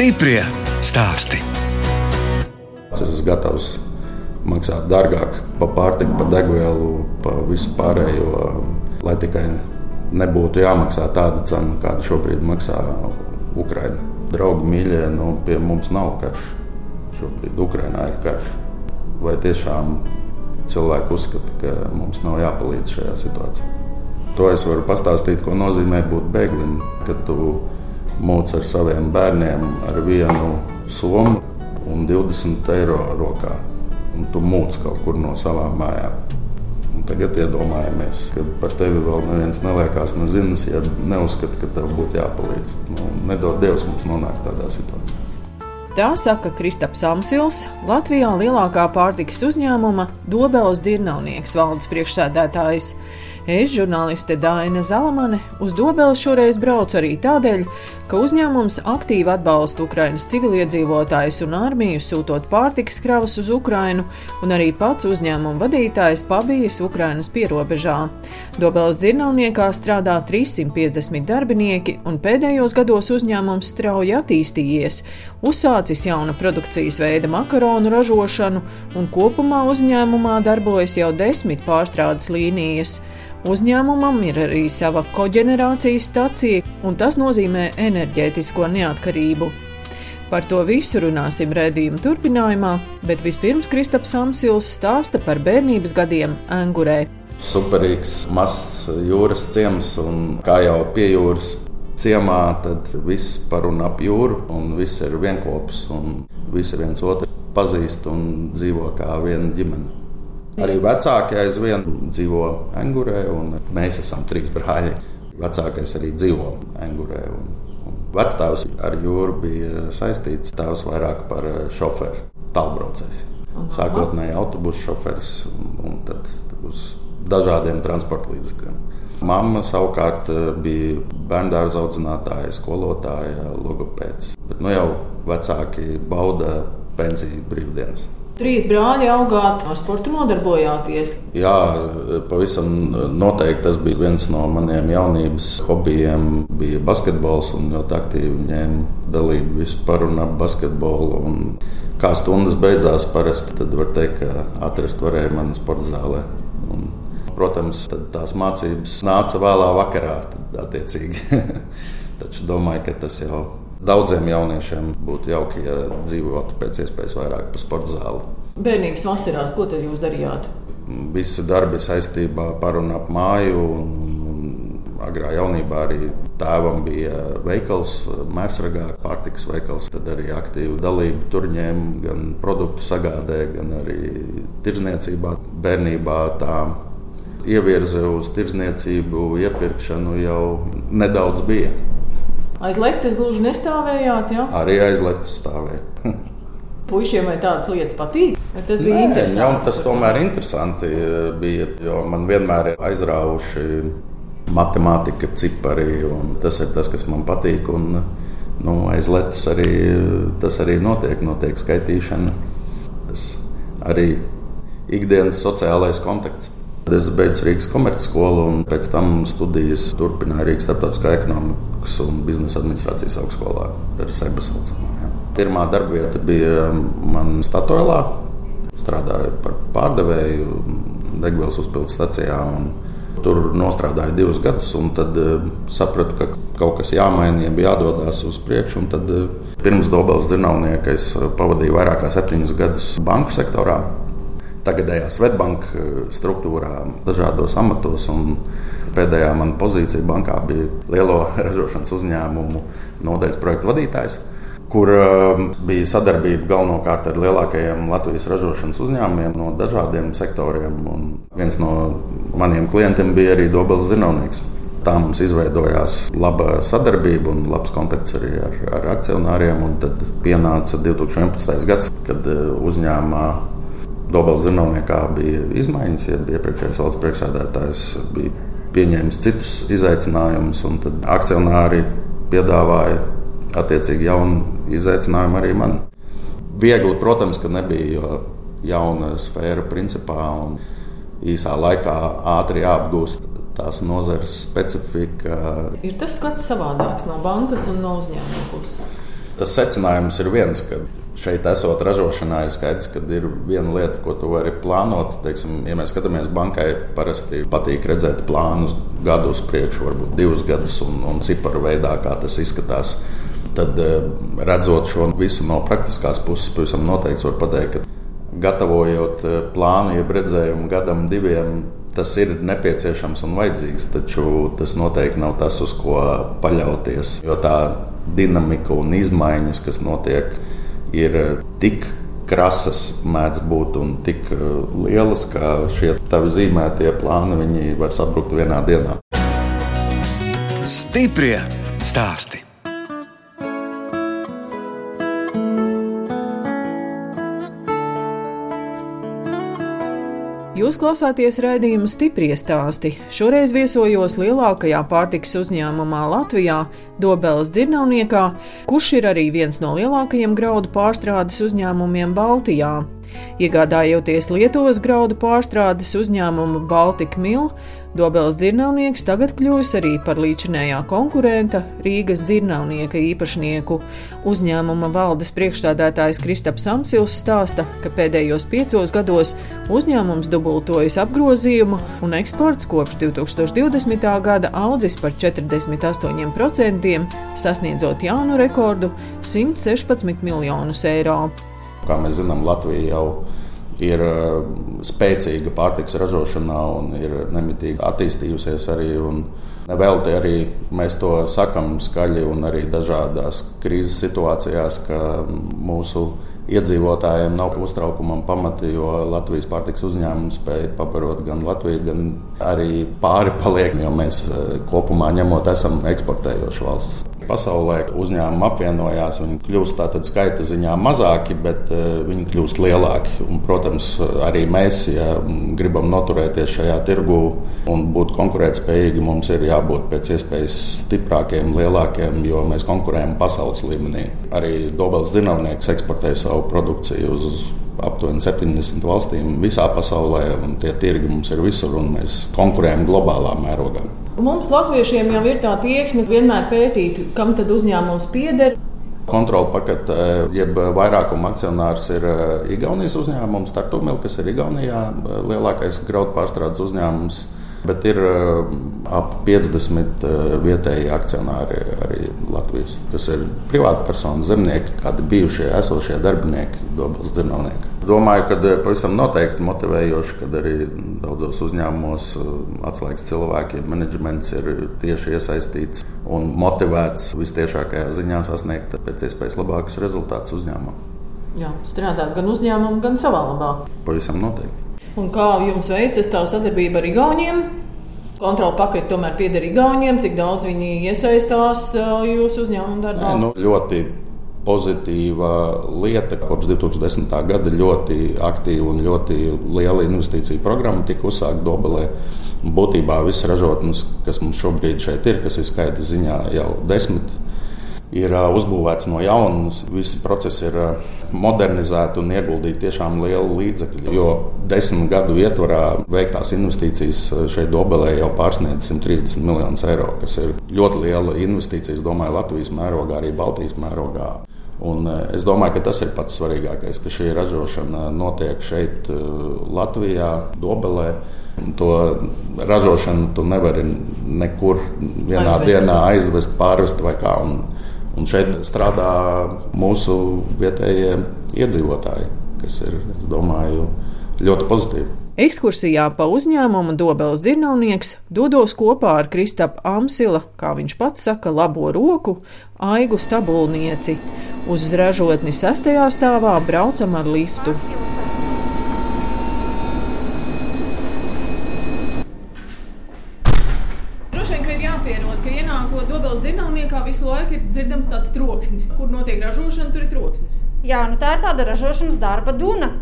Stiprie stāsti. Es esmu gatavs maksāt dārgāk par pārtiku, par degvielu, par visu pārējo, lai tikai nebūtu jāmaksā tāda cena, kāda šobrīd maksā Ukraiņa. Draugi, mīļie, nu, pie mums nav karš. Šobrīd Ukraiņā ir karš. Vai tiešām cilvēki uzskata, ka mums nav jāpalīdz šajā situācijā? To es varu pastāstīt, ko nozīmē būt bēglim. Kad tu mūc ar saviem bērniem ar vienu somu un 20 eiro rokā, un tu mūc kaut kur no savām mājām. Un tagad iedomājamies, ka par tevi vēl neviens neliekās nezinas, ja neuzskata, ka tev būtu jāpalīdz. Nu, nedod Dievs mums nonākt tādā situācijā. Tā saka Kristaps Amsils, Latvijā lielākā pārtikas uzņēmuma Dobelas dzirnavnieks valdes priekšsēdētājs. Es, žurnāliste Dāna Zalamane, uz Dobeli šoreiz braucu arī tādēļ, ka uzņēmums aktīvi atbalsta Ukraiņas civiliedzīvotājus un armiju, sūtot pārtikas kravas uz Ukrainu, un arī pats uzņēmuma vadītājs pabijas Ukrainas pierobežā. Dobelas dzirnavniekā strādā 350 darbinieki, un pēdējos gados uzņēmums strauji attīstījies, uzsācis jauna produkcijas veida makaronu ražošanu, un kopumā uzņēmumā darbojas jau desmit pārstrādes līnijas. Uzņēmumam ir arī sava koģenerācijas stacija, un tas nozīmē enerģētisko neatkarību. Par to visu runāsim redzējuma turpinājumā, bet vispirms Kristaps Samsils stāsta par bērnības gadiem Angurē. Superīgs, mazs jūras ciems, un kā jau pie jūras ciemā, tad viss par un ap jūru, un viss ir vienopus, un visi viens otru pazīst un dzīvo kā viena ģimene. Arī vecākie aizvien dzīvo Angurē, un mēs esam trīs brāļi. Vecākais arī dzīvo Angurē. Un, un Vectēvs ar jūru bija saistīts. Tēvs vairāk par šoferu, tālbraucējs. Sākotnēji autobusu šoferis un, un tad uz dažādiem transporta līdzekļiem. Mama savukārt bija bērnu audzinātāja, skolotāja, logopēds. Bet nu jau vecāki bauda pensiju brīvdienas. Trīs brāļi augāt, ar sportu nodarbojāties. Jā, pavisam noteikti tas bija viens no maniem jaunības hobijiem. Bija basketbols un ļoti aktīvi ņēma dalību vispār un ap basketbolu. Un kā stundas beidzās, parasti tad var teikt, ka atrast varēja mani sporta zālē. Un, protams, tās mācības nāca vēlā vakarā, attiecīgi. Taču domāju, ka tas jau ir Daudziem jauniešiem būtu jauki, ja dzīvotu pēc iespējas vairāk pa sporta zāli. Bērnības vasarās, ko tad jūs darījāt? Visi darbi saistībā par un ap māju. Un, agrā jaunībā arī tēvam bija veikals, mērsragā, pārtikas veikals. Tad arī aktīvi dalību tur ņēma gan produktu sagādē, gan arī tirzniecībā. Bērnībā tā ievirze uz tirzniecību, iepirkšanu jau nedaudz bija. Aiz lektes gluži nestāvējāt. Ja? Arī aiz lektes stāvēja. Puisiem vai tādas lietas patīk? Tas bija Nē, interesanti. Jā, tas tomēr interesanti bija, jo man vienmēr ir aizrāvuši matemātika, cipari. Tas ir tas, kas man patīk. Un, nu, aiz letes arī tas arī notiek, notiek skaitīšana. Tas arī ikdienas sociālais kontakts. Es beidzu Rīgas komercskolu un pēc tam studijas turpināju Rīgas starptautiskā ekonomikas un biznesa administrācijas augstskolā ar sebi saucamā. Pirmā darbvieta bija man Statoilā. Strādāju par pārdevēju degvielas uzpildes stacijā. Tur strādāju divus gadus, un tad uh, sapratu, ka kaut kas jāmaina, ja bija jādodas uz priekšu. Tad, uh, pirms Dobelas zinātnieka es pavadīju vairāk kā septiņus gadus banku sektorā tagadējā Svetbanka eh, struktūrā, dažādos amatos. Pēdējā mana pozīcija bankā bija lielo ražošanas uzņēmumu nodaļas projektu vadītājs, kur eh, bija sadarbība galvenokārt ar lielākajiem Latvijas ražošanas uzņēmumiem no dažādiem sektoriem. Un viens no maniem klientiem bija arī Dobels Zinātnieks. Tā mums izveidojās laba sadarbība un labs kontakts arī ar, ar akcionāriem. Tad pienāca 2011. gads, kad eh, uzņēmumā Dobels Zinātniekā bija izmaiņas, ja iepriekšējais valsts priekšsēdētājs bija pieņēmis citus izaicinājumus, un tad akcionāri piedāvāja attiecīgi jaunu izaicinājumu arī man. Viegli, protams, ka nebija, jo jauna sfēra principā un īsā laikā ātri jāapgūst tās nozares specifika. Ir tas skats savādāks no bankas un no uzņēmuma puses. Tas secinājums ir viens, ka šeit esot ražošanā, ir skaidrs, ka ir viena lieta, ko tu vari plānot. Teiksim, ja mēs skatāmies bankai, parasti patīk redzēt plānus gadu uz priekšu, varbūt divus gadus, un, un ciparu veidā, kā tas izskatās. Tad, eh, redzot šo visu no praktiskās puses, pavisam noteikti var pateikt, ka gatavojot eh, plānu, jeb redzējumu gadam, diviem, tas ir nepieciešams un vajadzīgs, taču tas noteikti nav tas, uz ko paļauties. Jo tā dinamika un izmaiņas, kas notiek, ir tik krasas mēdz būt un tik uh, lielas, ka šie tavi zīmētie plāni var sabrukt vienā dienā. Stiprie stāstī! Jūs klausāties raidījuma stipri stāstī. Šoreiz viesojos lielākajā pārtikas uzņēmumā Latvijā, Dobelas dzirnavniekā, kurš ir arī viens no lielākajiem graudu pārstrādes uzņēmumiem Baltijā. Iegādājoties Lietuvas graudu pārstrādes uzņēmumu Baltika Mill, Dobels dzirnavnieks tagad kļuvis arī par līdzinējā konkurenta Rīgas dzirnavnieka īpašnieku. Uzņēmuma valdes priekšstādātājs Kristaps Samsils stāsta, ka pēdējos piecos gados uzņēmums dubultojas apgrozījumu un eksports kopš 2020. gada audzis par 48%, sasniedzot jaunu rekordu - 116 miljonus eiro. Kā mēs zinām, Latvija jau ir uh, spēcīga pārtiks ražošanā un ir nemitīgi attīstījusies arī. Nevelti arī mēs to sakam skaļi un arī dažādās krīzes situācijās, ka mūsu iedzīvotājiem nav uztraukumam pamati, jo Latvijas pārtiks uzņēmums spēja pabarot gan Latviju, gan arī pāri paliek, jo mēs uh, kopumā ņemot esam eksportējoša valsts pasaulē uzņēmumi apvienojās. Viņi kļūst tātad skaita ziņā mazāki, bet uh, viņi kļūst lielāki. Un, protams, arī mēs, ja gribam noturēties šajā tirgu un būt konkurētspējīgi, mums ir jābūt pēc iespējas stiprākiem, lielākiem, jo mēs konkurējam pasaules līmenī. Arī Dobels Zinovnieks eksportē savu produkciju uz aptuveni 70 valstīm visā pasaulē, un tie tirgi mums ir visur, un mēs konkurējam globālā mērogā. Mums, Latviešiem, jau ir tā tieksme vienmēr pētīt, kam tad uzņēmums pieder. Kontrola pakete, jeb vairākuma akcionārs ir eh, Igaunijas uzņēmums, Tartumil, kas ir Igaunijā eh, lielākais graudu pārstrādes uzņēmums. Bet ir ap 50 uh, vietēji akcionāri arī Latvijas, kas ir privāti personu zemnieki, kādi bijušie, esošie darbinieki, dobas dzirnavnieki. Domāju, ka uh, pavisam noteikti motivējoši, kad arī daudzos uzņēmumos atslēgas cilvēki, menedžments ir tieši iesaistīts un motivēts vistiešākajā ziņā sasniegt pēc iespējas labākus rezultātus uzņēmumā. Jā, strādāt gan uzņēmumam, gan savā labā. Pavisam noteikti. Un kā jums veicas tā sadarbība ar Igauniem? Kontrola pakete tomēr pieder Igauniem, cik daudz viņi iesaistās jūsu uzņēmuma darbā? Nu, ļoti pozitīva lieta. Kopš 2010. gada ļoti aktīva un ļoti liela investīcija programma tika uzsākta Dobelē. Būtībā visas ražotnes, kas mums šobrīd šeit ir, kas ir skaidra ziņā jau desmit ir uzbūvēts no jauna. Visi procesi ir modernizēti un ieguldīti tiešām lielu līdzekļu. Jo desmit gadu ietvarā veiktās investīcijas šeit Dobelē jau pārsniedz 130 miljonus eiro, kas ir ļoti liela investīcija, domāju, Latvijas mērogā, arī Baltijas mērogā. Un es domāju, ka tas ir pats svarīgākais, ka šī ražošana notiek šeit, Latvijā, Dobelē. To ražošanu tu nevari nekur vienā aizvest. dienā aizvest, pārvest vai kā. Un Un šeit strādā mūsu vietējie iedzīvotāji, kas ir, es domāju, ļoti pozitīvi. Ekskursijā pa uzņēmumu Dobels Zirnavnieks dodos kopā ar Kristapu Amsila, kā viņš pats saka, labo roku, Aigu Stabulnieci. Uz ražotni sastajā stāvā braucam ar liftu. visu laiku ir dzirdams tāds troksnis. Kur notiek ražošana, tur ir troksnis. Jā, nu tā ir tāda ražošanas darba duna.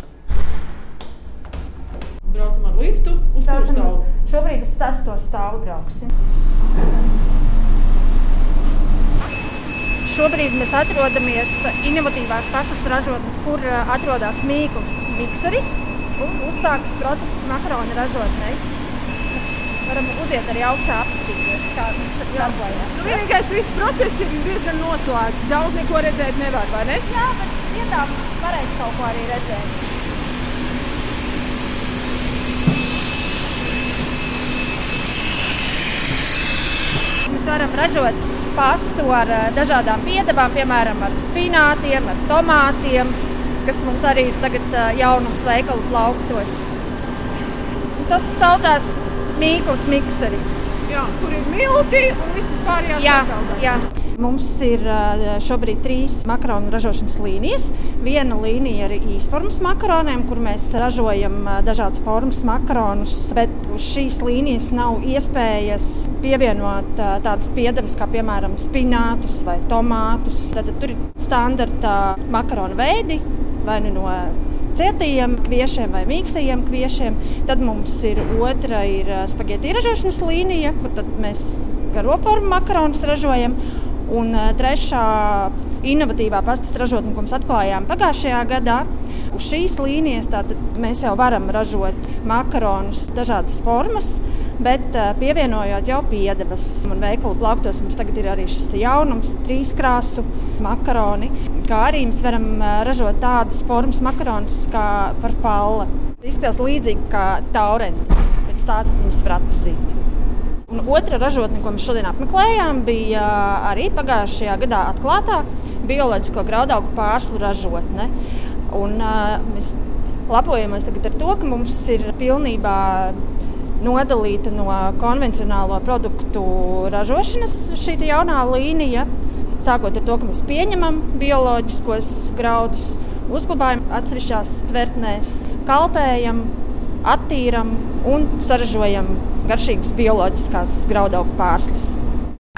Braucam ar liftu uz kuru stāvu? Šobrīd uz sesto stāvu brauksim. Šobrīd mēs atrodamies inovatīvās pastas ražotnes, kur uh, atrodas mīkls mikseris un uzsākas process makaronu ražotnei. Mēs varam uziet arī augšā apskatīties, kā ir darbojas. Nu, vienīgais viss process ir diezgan noslēgts. Daudz neko redzēt nevar, vai ne? Jā, bet vietām varēs kaut ko arī redzēt. Mēs varam ražot pastu ar eh, dažādām piedevām, piemēram, ar spinātiem, ar tomātiem, kas mums arī ir tagad eh, jaunums veikalu plauktos. Tas saucās Mīkls mikseris. Jā, tur ir milti un visas pārējās Jā, jā. Mums ir eh, šobrīd trīs makaronu ražošanas līnijas. Viena līnija ir īstformas makaroniem, kur mēs ražojam eh, dažādas formas makaronus, bet uz šīs līnijas nav iespējas pievienot eh, tādas piedevas kā piemēram spinātus vai tomātus. Tad tur ir standarta makaronu veidi vai nu no cietiem kviešiem vai mīkstajiem kviešiem. Tad mums ir otra ir spagetti ražošanas līnija, kur mēs garo formu makaronus ražojam. Un eh, trešā inovatīvā pastas ražotne, ko mēs atklājām pagājušajā gadā, uz šīs līnijas mēs jau varam ražot makaronus dažādas formas, bet eh, pievienojot jau piedevas. Un veikalu plauktos mums tagad ir arī šis jaunums, trīskrāsu makaroni, kā arī mēs varam eh, ražot tādas formas makaronus kā farfalla. Izskatās līdzīgi kā taurenti, pēc tā viņas var atpazīt. Un otra ražotne, ko mēs šodien apmeklējām, bija arī pagājušajā gadā atklātā bioloģisko graudaugu pārslu ražotne. Un, uh, mēs lepojamies ar to, ka mums ir pilnībā nodalīta no konvencionālo produktu ražošanas šī jaunā līnija. Sākot ar to, ka mēs pieņemam bioloģiskos graudus, uzglabājam atsevišķās tvertnēs, kaltējam, attīram un saražojam garšīgas bioloģiskās graudaugu pārslas.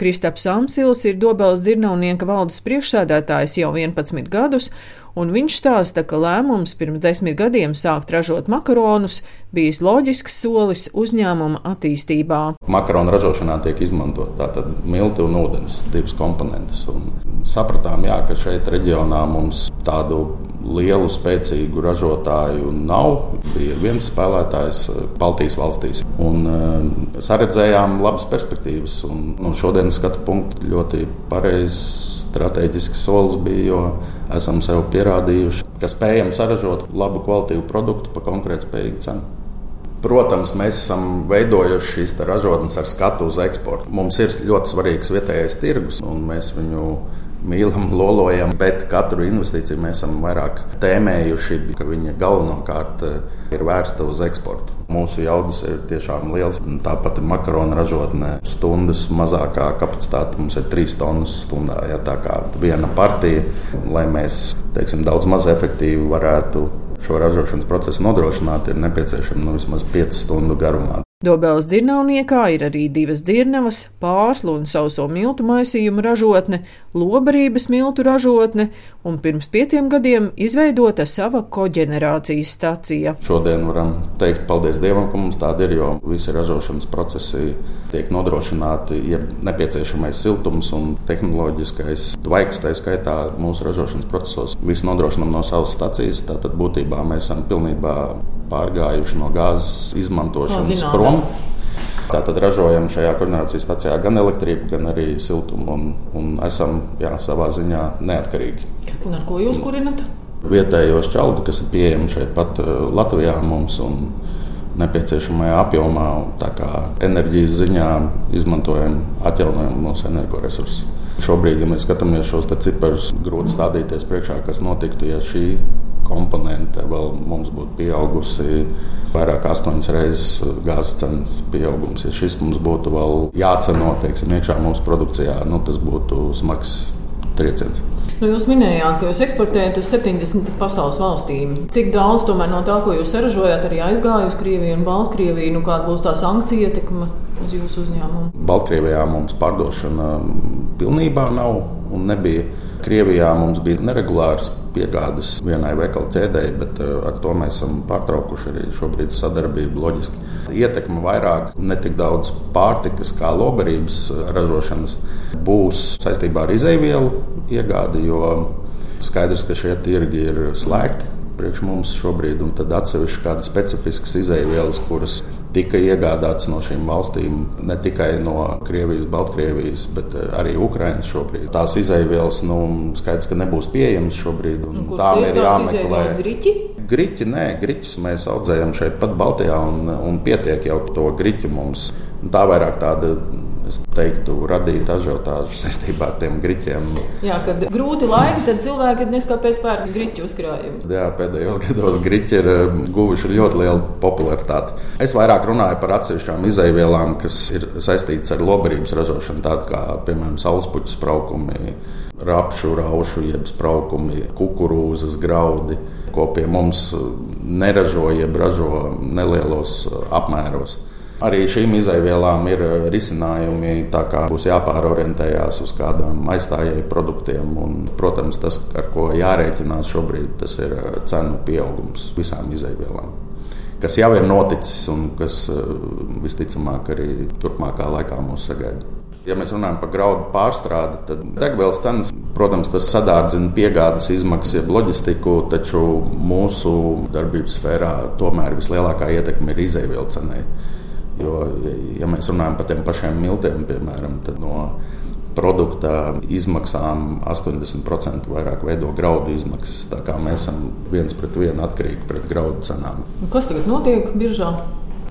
Kristaps Amsils ir Dobelas dzirnavnieka valdes priekšsēdētājs jau 11 gadus, un viņš stāsta, ka lēmums pirms desmit gadiem sākt ražot makaronus bijis loģisks solis uzņēmuma attīstībā. Makaronu ražošanā tiek izmantot tātad milti un ūdens, divas komponentes. Un sapratām, jā, ka šeit reģionā mums tādu lielu, spēcīgu ražotāju nav. Bija viens spēlētājs eh, Baltijas valstīs. Un, uh, saredzējām labas perspektīvas. Un, un šodienas skatu punkts ļoti pareizs strateģisks solis bija, jo esam sev pierādījuši, ka spējam saražot labu kvalitīvu produktu par konkurētspējīgu cenu. Protams, mēs esam veidojuši šīs ražotnes ar skatu uz eksportu. Mums ir ļoti svarīgs vietējais tirgus, un mēs viņu mīlam, lolojam, bet katru investīciju mēs esam vairāk tēmējuši, ka viņa galvenokārt eh, ir vērsta uz eksportu. Mūsu jaudas ir tiešām liels. Tāpat ir makaronu ražotne. Stundas mazākā kapacitāte mums ir 3 tonnas stundā. Ja, tā kā viena partija, lai mēs teiksim, daudz maz efektīvi varētu šo ražošanas procesu nodrošināt, ir nepieciešama nu, vismaz 5 stundu garumā. Dobelas dzirnavniekā ir arī divas dzirnavas, pārslu un sauso miltu maisījumu ražotne, lobarības miltu ražotne un pirms pieciem gadiem izveidota sava koģenerācijas stacija. Šodien varam teikt paldies Dievam, ka mums tāda ir, jo visi ražošanas procesi tiek nodrošināti, ja nepieciešamais siltums un tehnoloģiskais tvaiks, tā skaitā mūsu ražošanas procesos. Visu nodrošinām no savas stacijas, tātad būtībā mēs esam pilnībā pārgājuši no gāzes izmantošanas prom. Tātad ražojam šajā koordinācijas stācijā gan elektrību, gan arī siltumu, un, un esam jā, savā ziņā neatkarīgi. Un ar ko jūs kurinat? Vietējos čaldi, kas ir pieejami šeit pat eh, Latvijā mums un nepieciešamajā apjomā, un tā kā enerģijas ziņā izmantojam, atjaunojam mūsu energoresursus. Šobrīd, ja mēs skatāmies šos ciparus, grūti stādīties priekšā, kas notiktu, ja šī komponente vēl mums būtu pieaugusi vairāk kā astoņas reizes gāzes cenas pieaugums. Ja šis mums būtu vēl jāceno teiksim, iekšā mūsu produkcijā, nu, tas būtu smags trieciens. Nu, jūs minējāt, ka jūs eksportējat uz 70 pasaules valstīm. Cik daudz tomēr no tā, ko jūs saražojat, arī aizgāja uz Krieviju un Baltkrieviju? Nu, kāda būs tā sankcija ietekme uz jūsu uzņēmumu? Baltkrievijā mums pārdošana pilnībā nav un nebija. Krievijā mums bija neregulārs piegādes vienai veikalu ķēdēji, bet eh, ar to mēs esam pārtraukuši arī šobrīd sadarbību. Loģiski. Ietekme vairāk ne tik daudz pārtikas kā lobarības ražošanas būs saistībā ar izēvielu iegādi, jo skaidrs, ka šie tirgi ir slēgti priekš mums šobrīd, un tad atsevišķi kādas specifiskas izēvielas, kuras tika iegādātas no šīm valstīm, ne tikai no Krievijas, Baltkrievijas, bet arī Ukraiņas šobrīd. Tās izaivielas, nu, skaidrs, ka nebūs pieejamas šobrīd, un Nu, tām ir jāmeklē. Griķi? Griķi, nē, griķus mēs audzējam šeit pat Baltijā, un, un pietiek jau to griķu mums. Tā vairāk tāda, es teiktu, radīta ažiotāža saistībā ar tiem griķiem. Jā, kad grūti laiki, tad cilvēki ir neskapēc pērk griķu uzkrājumus. Jā, pēdējos gados griķi ir um, guvuši ļoti lielu popularitāti. Es vairāk runāju par atsevišķām izaivielām, kas ir saistītas ar lobarības ražošanu, tādas kā, piemēram, saulespuķu spraukumi, rapšu, raušu, jeb spraukumi, kukurūzas graudi, ko pie mums neražo, jeb ražo nelielos uh, apmēros. Arī šīm izaivielām ir uh, risinājumi, tā kā būs jāpārorientējās uz kādām aizstājēju produktiem. Un, protams, tas, ar ko jārēķinās šobrīd, tas ir uh, cenu pieaugums visām izaivielām. Kas jau ir noticis un kas visticamāk arī turpmākā laikā mūs sagaida. Ja mēs runājam par graudu pārstrādi, tad degvielas cenas, protams, tas sadārdzina piegādes izmaksas, jeb loģistiku, taču mūsu darbības sfērā tomēr vislielākā ietekme ir izēvielu cenai. Jo, ja mēs runājam par tiem pašiem miltiem, piemēram, tad no produkta izmaksām 80% vairāk veido graudu izmaksas. Tā kā mēs esam viens pret vienu atkarīgi pret graudu cenām. Kas tagad notiek biržā?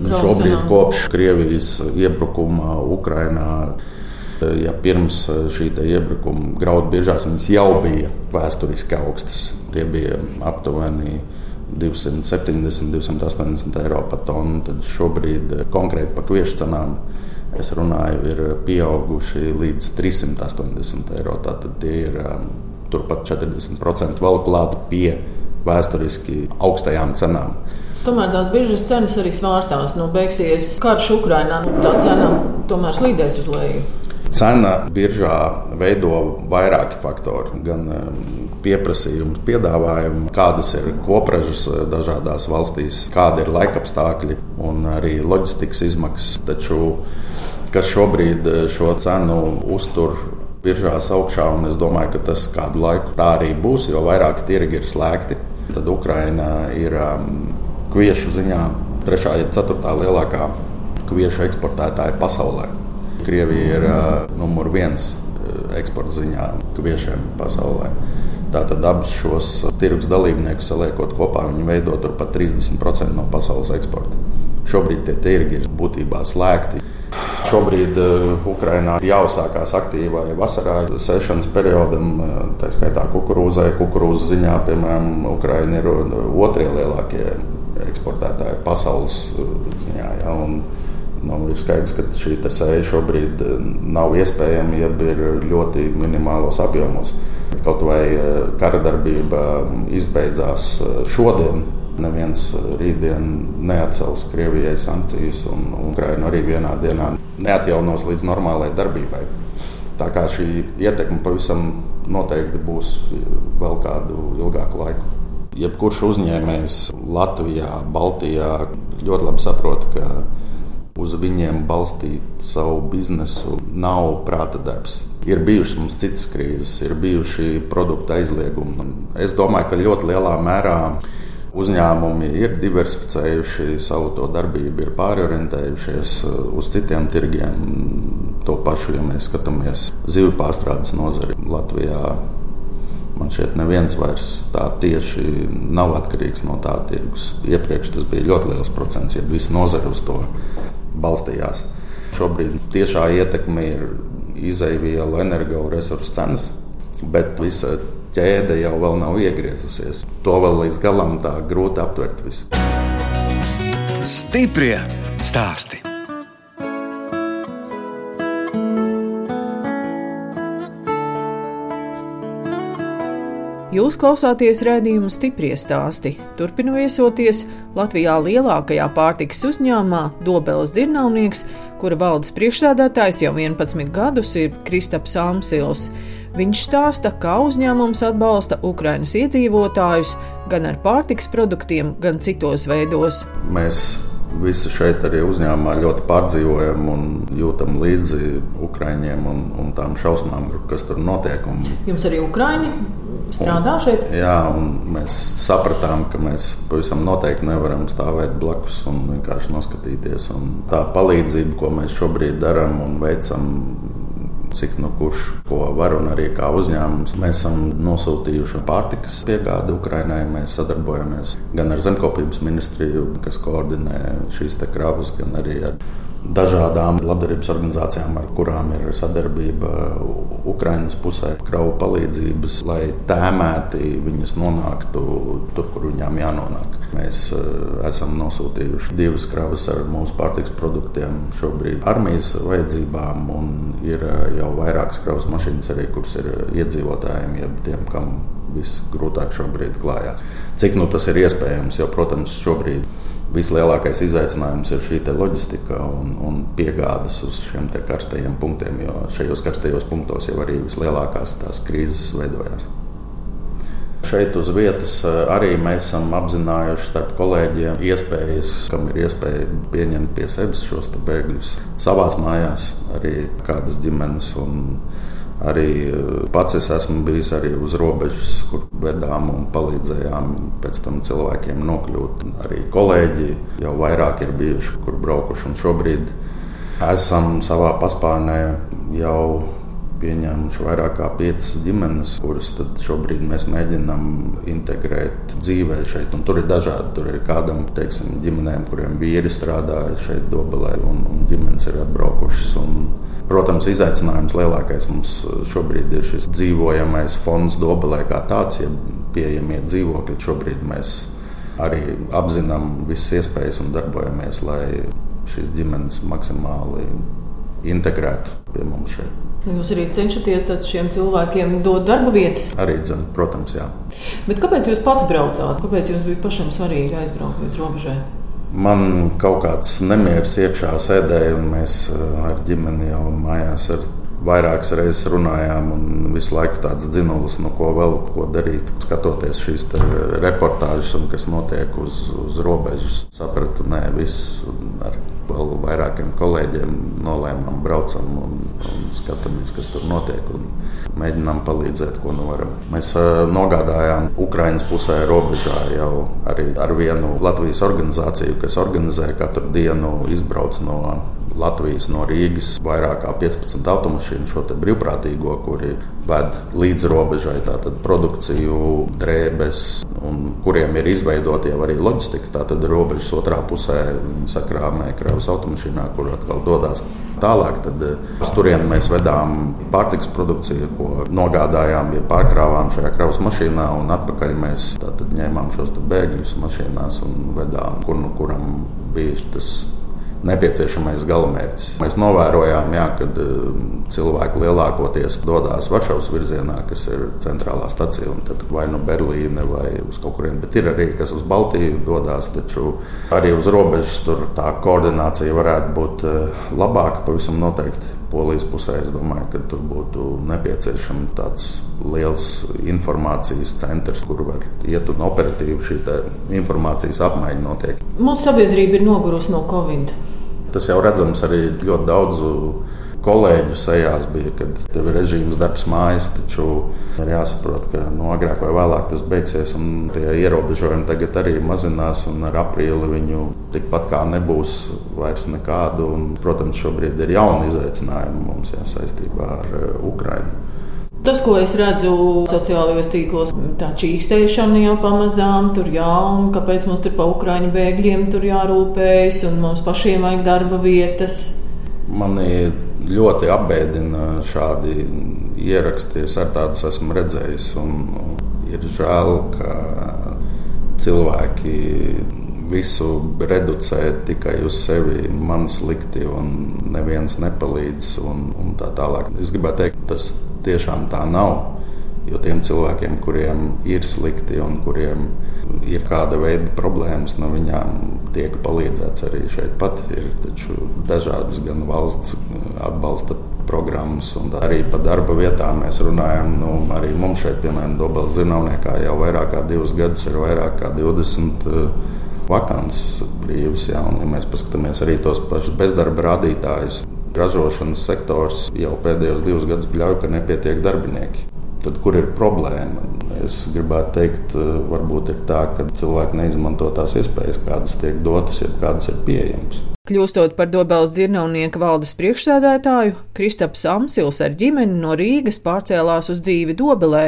Nu, Šobrīd, kopš Krievijas iebrukuma Ukrajinā, ja pirms šī iebrukuma graudu viņas jau bija vēsturiski augstas. Tie bija aptuveni 270, 280 eiro par tonu. Tad šobrīd konkrēti par kviešu cenām es runāju, ir pieauguši līdz 380 eiro. Tātad tie ir um, turpat 40% vēl klāta pie vēsturiski augstajām cenām. Tomēr tās biržas cenas arī svārstās. Nu, beigsies karš Ukrainā, nu, tā cena tomēr slīdēs uz leju. Cena biržā veido vairāki faktori. Gan pieprasījums, piedāvājums, kādas ir kopražas dažādās valstīs, kāda ir laikapstākļi un arī loģistikas izmaksas. Taču kas šobrīd šo cenu uztur biržās augšā, un es domāju, ka tas kādu laiku tā arī būs, jo vairāk tirgi ir slēgti. Tad Ukraina ir um, kviešu ziņā trešā, ja ceturtā lielākā kviešu eksportētāja pasaulē. Krievija ir uh, numur viens eksporta ziņā kviešiem pasaulē. Tātad abus šos tirgus dalībniekus saliekot kopā, viņi veido pat 30% no pasaules eksporta. Šobrīd tie tirgi ir būtībā slēgti. Šobrīd Ukrainā jāuzsākās aktīvai vasarā sēšanas periodam, tā skaitā kukurūzai. Kukurūzas ziņā, piemēram, Ukraina ir otrie lielākie eksportētāji pasaules ziņā. Ja, Nu, ir skaidrs, ka šī sēja šobrīd nav iespējama, ja ir ļoti minimālos apjomos. Kaut vai kara darbība izbeidzās šodien, neviens rītdien neatcels Krievijai sankcijas, un Ukraina arī vienā dienā neatjaunos līdz normālajai darbībai. Tā kā šī ietekme pavisam noteikti būs vēl kādu ilgāku laiku. Jebkurš uzņēmējs Latvijā, Baltijā ļoti labi saprot, ka uz viņiem balstīt savu biznesu nav prāta darbs. Ir bijušas mums citas krīzes, ir bijuši produktu aizliegumi. Es domāju, ka ļoti lielā mērā uzņēmumi ir diversificējuši savu darbību, ir pārorientējušies uz citiem tirgiem. To pašu, ja mēs skatāmies zivju pārstrādes nozari Latvijā. Man šķiet, neviens vairs tā tieši nav atkarīgs no tā tirgus. Iepriekš tas bija ļoti liels procents, ja visi nozari uz to balstījās. Šobrīd tiešā ietekme ir izaivielu, energoresursu cenas, bet visa ķēde jau nav iegriezusies. To vēl līdz galam tā grūti aptvert visu. Stiprie stāsti! Jūs klausāties redzējuma stipri stāstī. Turpinu viesoties Latvijā lielākajā pārtikas uzņēmumā Dobeles dzirnavnieks, kura valdes priekšsēdētājs jau 11 gadus ir Kristaps Amsils. Viņš stāsta, kā uzņēmums atbalsta Ukraiņas iedzīvotājus gan ar pārtikas produktiem, gan citos veidos. Mēs visi šeit arī uzņēmumā ļoti pārdzīvojam un jūtam līdzi Ukraiņiem un, un tām šausmām, kas tur notiek. Un, Jums arī Ukraiņi strādā šeit? Jā, un mēs sapratām, ka mēs pavisam noteikti nevaram stāvēt blakus un vienkārši noskatīties. Un tā palīdzība, ko mēs šobrīd darām un veicam, cik nu kurš ko var un arī kā uzņēmums. Mēs esam nosūtījuši pārtikas piegādi Ukrainai. Mēs sadarbojamies gan ar Zemkopības ministriju, kas koordinē šīs kravas, gan arī ar dažādām labdarības organizācijām, ar kurām ir sadarbība Ukraiņas pusē, kravu palīdzības, lai tēmēti viņas nonāktu tur, kur viņām jānonāk. Mēs uh, esam nosūtījuši divas kravas ar mūsu pārtiks produktiem šobrīd armijas vajadzībām, un ir uh, jau vairākas kravas mašīnas arī, kuras ir iedzīvotājiem, jeb tiem, kam visgrūtāk šobrīd klājās. Cik nu tas ir iespējams, jo, protams, šobrīd vislielākais izaicinājums ir šī loģistika un, un piegādes uz šiem karstajiem punktiem, jo šajos karstajos punktos jau arī vislielākās tās krīzes veidojās. Šeit uz vietas eh, arī mēs esam apzinājuši starp kolēģiem iespējas, kam ir iespēja pieņemt pie sevis šos bēgļus savās mājās, arī kādas ģimenes. Arī eh, pats es esmu bijis arī uz robežas, kur vedām un palīdzējām pēc tam cilvēkiem nokļūt. Arī kolēģi jau vairāk ir bijuši, kur braukuši. Un šobrīd esam savā paspārnē jau pieņēmuši vairāk kā piecas ģimenes, kuras šobrīd mēs mēģinām integrēt dzīvē šeit. Un tur ir dažādi. Tur ir kādam, teiksim, ģimenēm, kuriem vīri strādāja šeit, Dobelē, un, un ģimenes ir atbraukušas. Un, protams, izaicinājums lielākais mums šobrīd ir šis dzīvojamais fonds Dobelē kā tāds, ja pieejamie dzīvokļi. Šobrīd mēs arī apzinām visas iespējas un darbojamies, lai šīs ģimenes maksimāli integrētu pie mums šeit. Jūs arī cenšaties šiem cilvēkiem dot darba vietas? Arī, dzen, protams, jā. Bet kāpēc jūs pats braucāt? Kāpēc jums bija pašam svarīgi aizbraukt līdz robežai? Man kaut kāds nemieris iekšā sēdēja, un mēs eh, ar ģimeni jau mājās ar vairākas reizes runājām, un visu laiku tāds dzinulis, no ko vēl ko darīt. Skatoties šīs reportāžas, un kas notiek uz, uz robežas, sapratu, ka viss ar vēl vairākiem kolēģiem nolēmām, braucam un, un skatāmies, kas tur notiek. Mēģinām palīdzēt, ko nu varam. Mēs nogādājām Ukraiņas pusē robežā jau arī ar vienu Latvijas organizāciju, kas organizē katru dienu izbrauc no Latvijas no Rīgas vairāk kā 15 automašīnu šo brīvprātīgo, kuri ved līdz robežai produkciju, drēbes, un kuriem ir izveidota jau arī loģistika. Tātad robežas otrā pusē sakrāmē kravas automašīnā, kur atkal dodas tālāk. Tad eh, uz turieni mēs vedām pārtiks produkciju, ko nogādājām, ja pārkrāvām šajā kravas mašīnā, un atpakaļ mēs ņēmām šos bēgļus mašīnās un vedām, kur nu kuram bija tas nepieciešamais galamērķis. Mēs novērojām, ka um, cilvēki lielākoties dodas Varšavas virzienā, kas ir centrālā stacija, un tad vai nu Berlīne vai uz kaut kurien, bet ir arī kas uz Baltiju dodas. Taču arī uz robežas tur tā koordinācija varētu būt uh, labāka, pavisam noteikti. Polijas pusē es domāju, ka tur būtu nepieciešams tāds liels informācijas centrs, kur var iet un operatīvi šī informācijas apmaiņa notiek. Mūsu sabiedrība ir nogurusi no Covid. Tas jau redzams arī ļoti daudzu kolēģu sejās bija, kad tev ir režīms darbs mājas, taču ir jāsaprot, ka no nu, agrāk vai vēlāk tas beigsies, un tie ierobežojumi tagad arī mazinās, un ar aprīli viņu tikpat kā nebūs vairs nekādu. Un, protams, šobrīd ir jauni izaicinājumi mums jā, saistībā ar uh, Ukrajinu. Tas, ko es redzu sociālajos tīklos, tā čīkstēšana jau pamazām tur jā, un kāpēc mums tur pa Ukraiņu bēgļiem tur jārūpējas, un mums pašiem vajag darba vietas. Mani ļoti apbēdina šādi ieraksti. Es ar tādus esmu redzējis, un, ir žēl, ka cilvēki visu reducē tikai uz sevi, man slikti, un neviens nepalīdz. Un, un tā tālāk. Es gribētu teikt, tas tiešām tā nav. Jo tiem cilvēkiem, kuriem ir slikti un kuriem ir kāda veida problēmas, no viņām tiek palīdzēts arī šeit. Pat ir dažādas gan valsts atbalsta programmas, un arī par darba vietām mēs runājam. Nu, arī mums šeit, piemēram, Dobels Zinātnē, jau vairāk kā divus gadus ir vairāk kā 20 vakances brīvas. Jā, un, ja mēs paskatāmies arī tos pašus bezdarba rādītājus, ražošanas sektors jau pēdējos divus gadus bļauj, ka nepietiek darbinieki. Tad, kur ir problēma? Es gribētu teikt, varbūt ir tā, ka cilvēki neizmanto tās iespējas, kādas tiek dotas, jeb kādas ir pieejamas. Kļūstot par Dobelas dzirnavnieka valdes priekšsēdētāju, Kristaps Amsils ar ģimeni no Rīgas pārcēlās uz dzīvi Dobelē,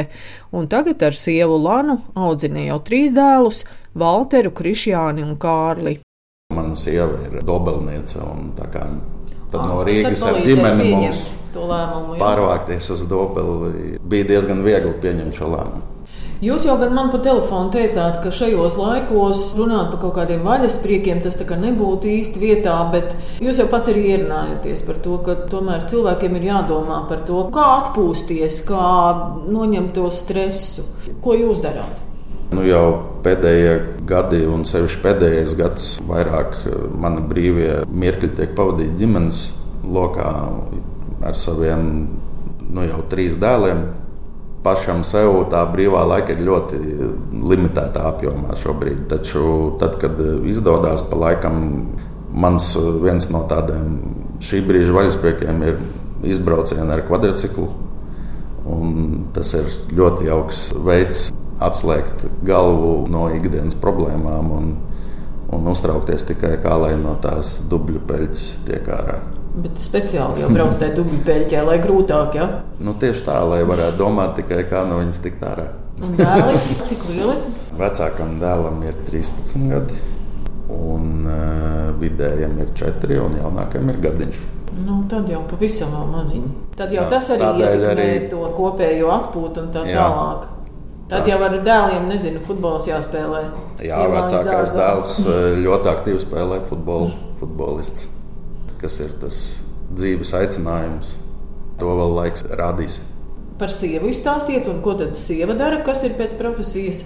un tagad ar sievu Lanu audzina jau trīs dēlus - Valteru, Krišjāni un Kārli. Mana sieva ir dobelniece, un tā kā Tad no Rīgas ar ģimeni mums lēmumu, pārvākties uz Dobeli bija diezgan viegli pieņemt šo lēmumu. Jūs jau gan man pa telefonu teicāt, ka šajos laikos runāt par kaut kādiem vaļaspriekiem tas nebūtu īsti vietā, bet jūs jau pats arī ierunājaties par to, ka tomēr cilvēkiem ir jādomā par to, kā atpūsties, kā noņemt to stresu. Ko jūs darāt? Nu, jau pēdējie gadi, un sevišķi pēdējais gads, vairāk eh, mana brīvie mirkļi tiek pavadīti ģimenes lokā ar saviem nu, jau trīs dēliem. Pašam sev tā brīvā laika ir ļoti limitētā apjomā šobrīd. Taču, tad, kad izdodas pa laikam, mans viens no tādiem šī brīža vaļaspriekiem ir izbraucieni ar kvadrciklu. Tas ir ļoti jauks veids, atslēgt galvu no ikdienas problēmām un, un uztraukties tikai kā lai no tās dubļu peļķes tiek ārā. Bet speciāli jau brauc tajā dubļu peļķē, lai grūtāk, ja? Nu, tieši tā, lai varētu domāt tikai kā no viņas tikt ārā. Un dēli, cik lieli? Vecākam dēlam ir 13 gadi, un uh, vidējam ir 4, un jaunākajam ir gadiņš. Nu, tad jau pavisam maziņi. Tad jau jā, tas arī ir arī... to kopējo atpūtu un tā jā. tālāk. Tad jau ar dēliem, nezinu, futbols jāspēlē. Jā, vecākais dēls eh, ļoti aktīvi spēlē futbolu. Futbolists, kas ir tas dzīves aicinājums, to vēl laiks rādīs. Par sievu izstāstiet, un ko tad sieva dara, kas ir pēc profesijas?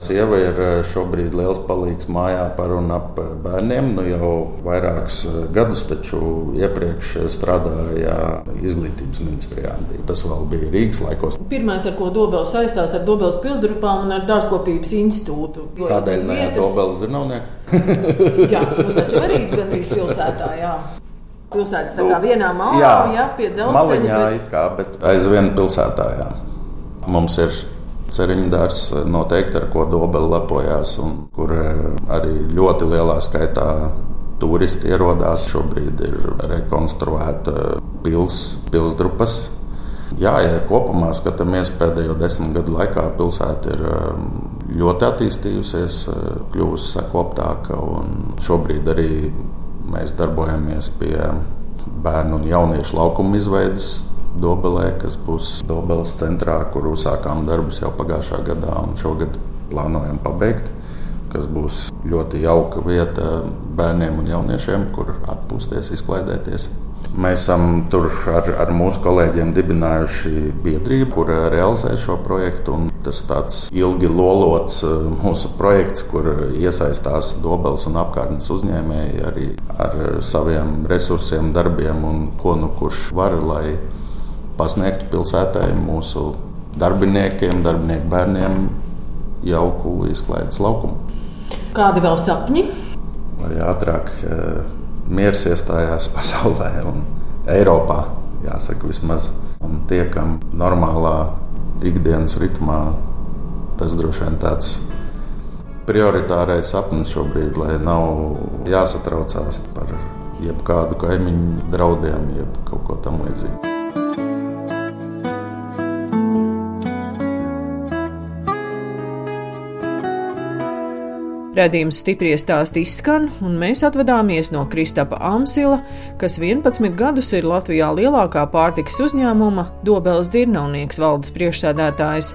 Sieva ir eh, šobrīd liels palīgs mājā par un ap eh, bērniem. Nu jau vairākus eh, gadus, taču iepriekš strādāja izglītības ministrijā. Tas vēl bija Rīgas laikos. Pirmais, ar ko Dobels saistās ar Dobels pilsgrupām un ar dārzkopības institūtu. Kādēļ ne ar Dobels zinātnieku? jā, nu, tas ir arī gandrīz pilsētā. Jā pilsētas nu, vienā malā, jā, jā pie dzelzceļa. Maliņā bet... it kā, bet aizvien pilsētā, jā. Mums ir Ceriņu dārzs noteikti ar ko Dobela lepojās, un kur eh, arī ļoti lielā skaitā turisti ierodās. Šobrīd ir rekonstruēta pilsēta, pilsdrupas. Jā, ja kopumā skatāmies pēdējo desmit gadu laikā, pilsēta ir eh, ļoti attīstījusies, eh, kļuvusi sekoptāka. Šobrīd arī mēs darbojamies pie bērnu un jauniešu laukuma izveidas Dobelē, kas būs Dobeles centrā, kur uzsākām darbus jau pagājušā gadā un šogad plānojam pabeigt. Tas būs ļoti jauka vieta bērniem un jauniešiem, kur atpūsties, izklaidēties. Mēs esam tur ar, ar mūsu kolēģiem dibinājuši biedrību, kur realizē šo projektu. Tas tāds ilgi lolots eh, mūsu projekts, kur iesaistās Dobels un apkārtnes uzņēmēji arī ar saviem resursiem, darbiem un ko nu kurš var, lai pasniegtu pilsētai mūsu darbiniekiem, darbinieku bērniem jauku izklaides laukumu. Kādi vēl sapņi? Lai ātrāk uh, miers iestājās pasaulē un Eiropā, jāsaka, vismaz. Un tie, kam normālā ikdienas ritmā, tas droši vien tāds prioritārais sapnis šobrīd, lai nav jāsatraucās par jebkādu kaimiņu draudiem, jeb kaut ko tamlīdzīgu. Radījums stipri stāsti izskan, un mēs atvadāmies no Kristapa Amsila, kas 11 gadus ir Latvijā lielākā pārtikas uzņēmuma Dobeles dzirnavnieks valdes priekšsēdētājs.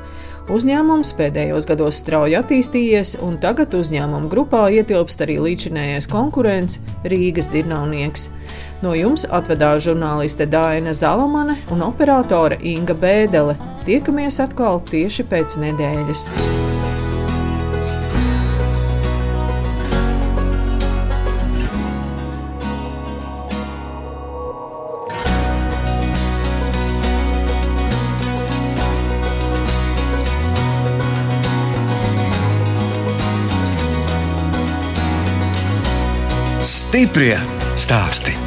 Uzņēmums pēdējos gados strauji attīstījies, un tagad uzņēmuma grupā ietilpst arī līdzinējais konkurents Rīgas dzirnavnieks. No jums atvedās žurnāliste Dāna Zalamane un operātore Inga Bēdele. Tiekamies atkal tieši pēc nedēļas. Stiprie stāsti.